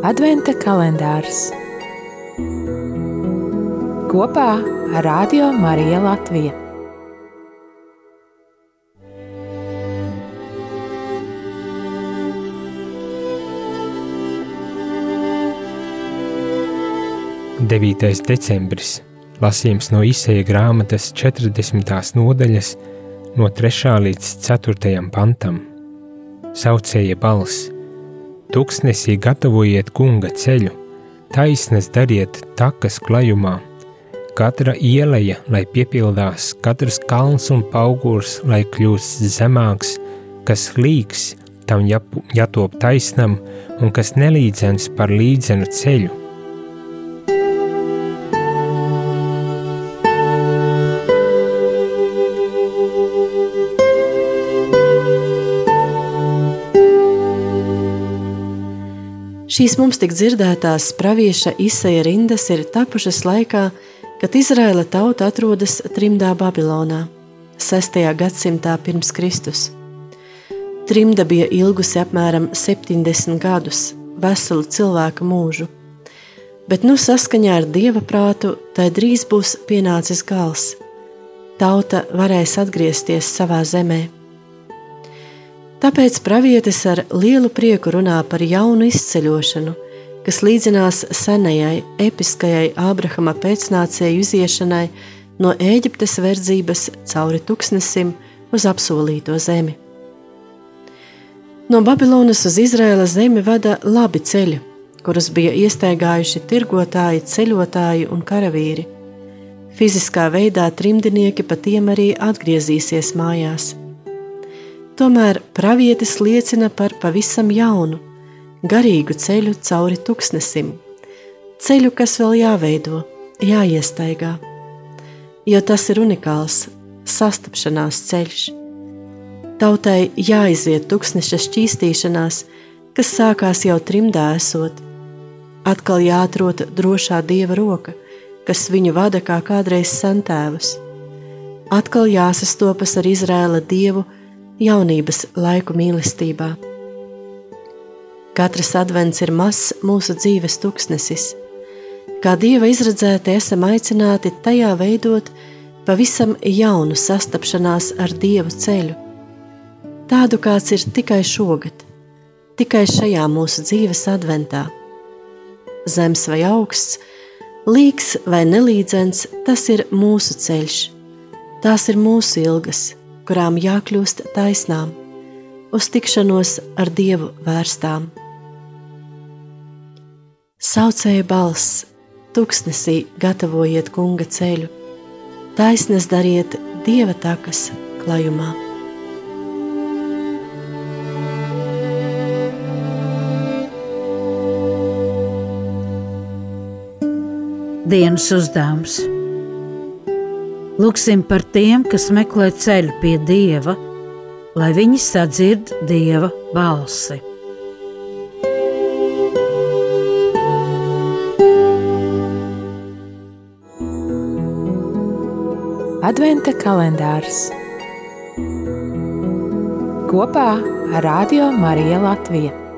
Adventa kalendārs kopā ar Radio Mariju Latviju. Devītais decembris lasījums no izseja grāmatas 40. nodaļas no 3. līdz 4. pantam. Saucēja balss Tuksnesī gatavojiet kunga ceļu, taisnes dariet takas klajumā. Katra ieleja, lai piepildās, katrs kalns un augurs, lai kļūst zemāks, kas līks, tam jātop taisnam, un kas nelīdzens par līdzenu ceļu Šīs mums tik dzirdētās pravieša izsaja rindas ir tapušas laikā, kad Izraēla tauta atrodas trimdā Babilonā, 6. gadsimtā pirms Kristus. Trimda bija ilgusi apmēram 70 gadus, veselu cilvēka mūžu, bet nu saskaņā ar dieva prātu tai drīz būs pienācis gals. Tauta varēs atgriezties savā zemē. Tāpēc pravietis ar lielu prieku runā par jaunu izceļošanu, kas līdzinās senajai, episkajai Ābrahama pēcnācēju iziešanai no Ēģiptes verdzības cauri tuksnesim uz apsolīto zemi. No Babilonas uz Izraēlas zemi vada labi ceļi, kurus bija iestaigājuši tirgotāji, ceļotāji un karavīri. Fiziskā veidā trimdinieki pa tiem arī atgriezīsies mājās. Tomēr pravietis liecina par pavisam jaunu, garīgu ceļu cauri tuksnesim, ceļu, kas vēl jāveido, jāiestaigā, jo tas ir unikāls sastapšanās ceļš. Tautai jāiziet tuksneša šķīstīšanās, kas sākās jau trimdā esot. Atkal jāatrod drošā dieva roka, kas viņu vada kā kādreiz sentēvus. Atkal jāsastopas ar Izrēla dievu, jaunības laiku mīlestībā. Katrs advents ir mazs mūsu dzīves tuksnesis. Kā dieva izredzēti, esam aicināti tajā veidot pavisam jaunu sastapšanās ar dievu ceļu. Tādu kāds ir tikai šogad, tikai šajā mūsu dzīves adventā. Zemes vai augsts, līks vai nelīdzens, tas ir mūsu ceļš, tās ir mūsu ilgas kurām jākļūst taisnām, uz tikšanos ar Dievu vērstām. Saucēja balss, tuksnesī gatavojiet kunga ceļu, taisnes dariet Dieva takas klajumā. Dienas uzdevums Lūksim par tiem, kas meklē ceļu pie Dieva, lai viņi sadzird Dieva balsi. Adventa kalendārs kopā ar Radio Mariju Latviju.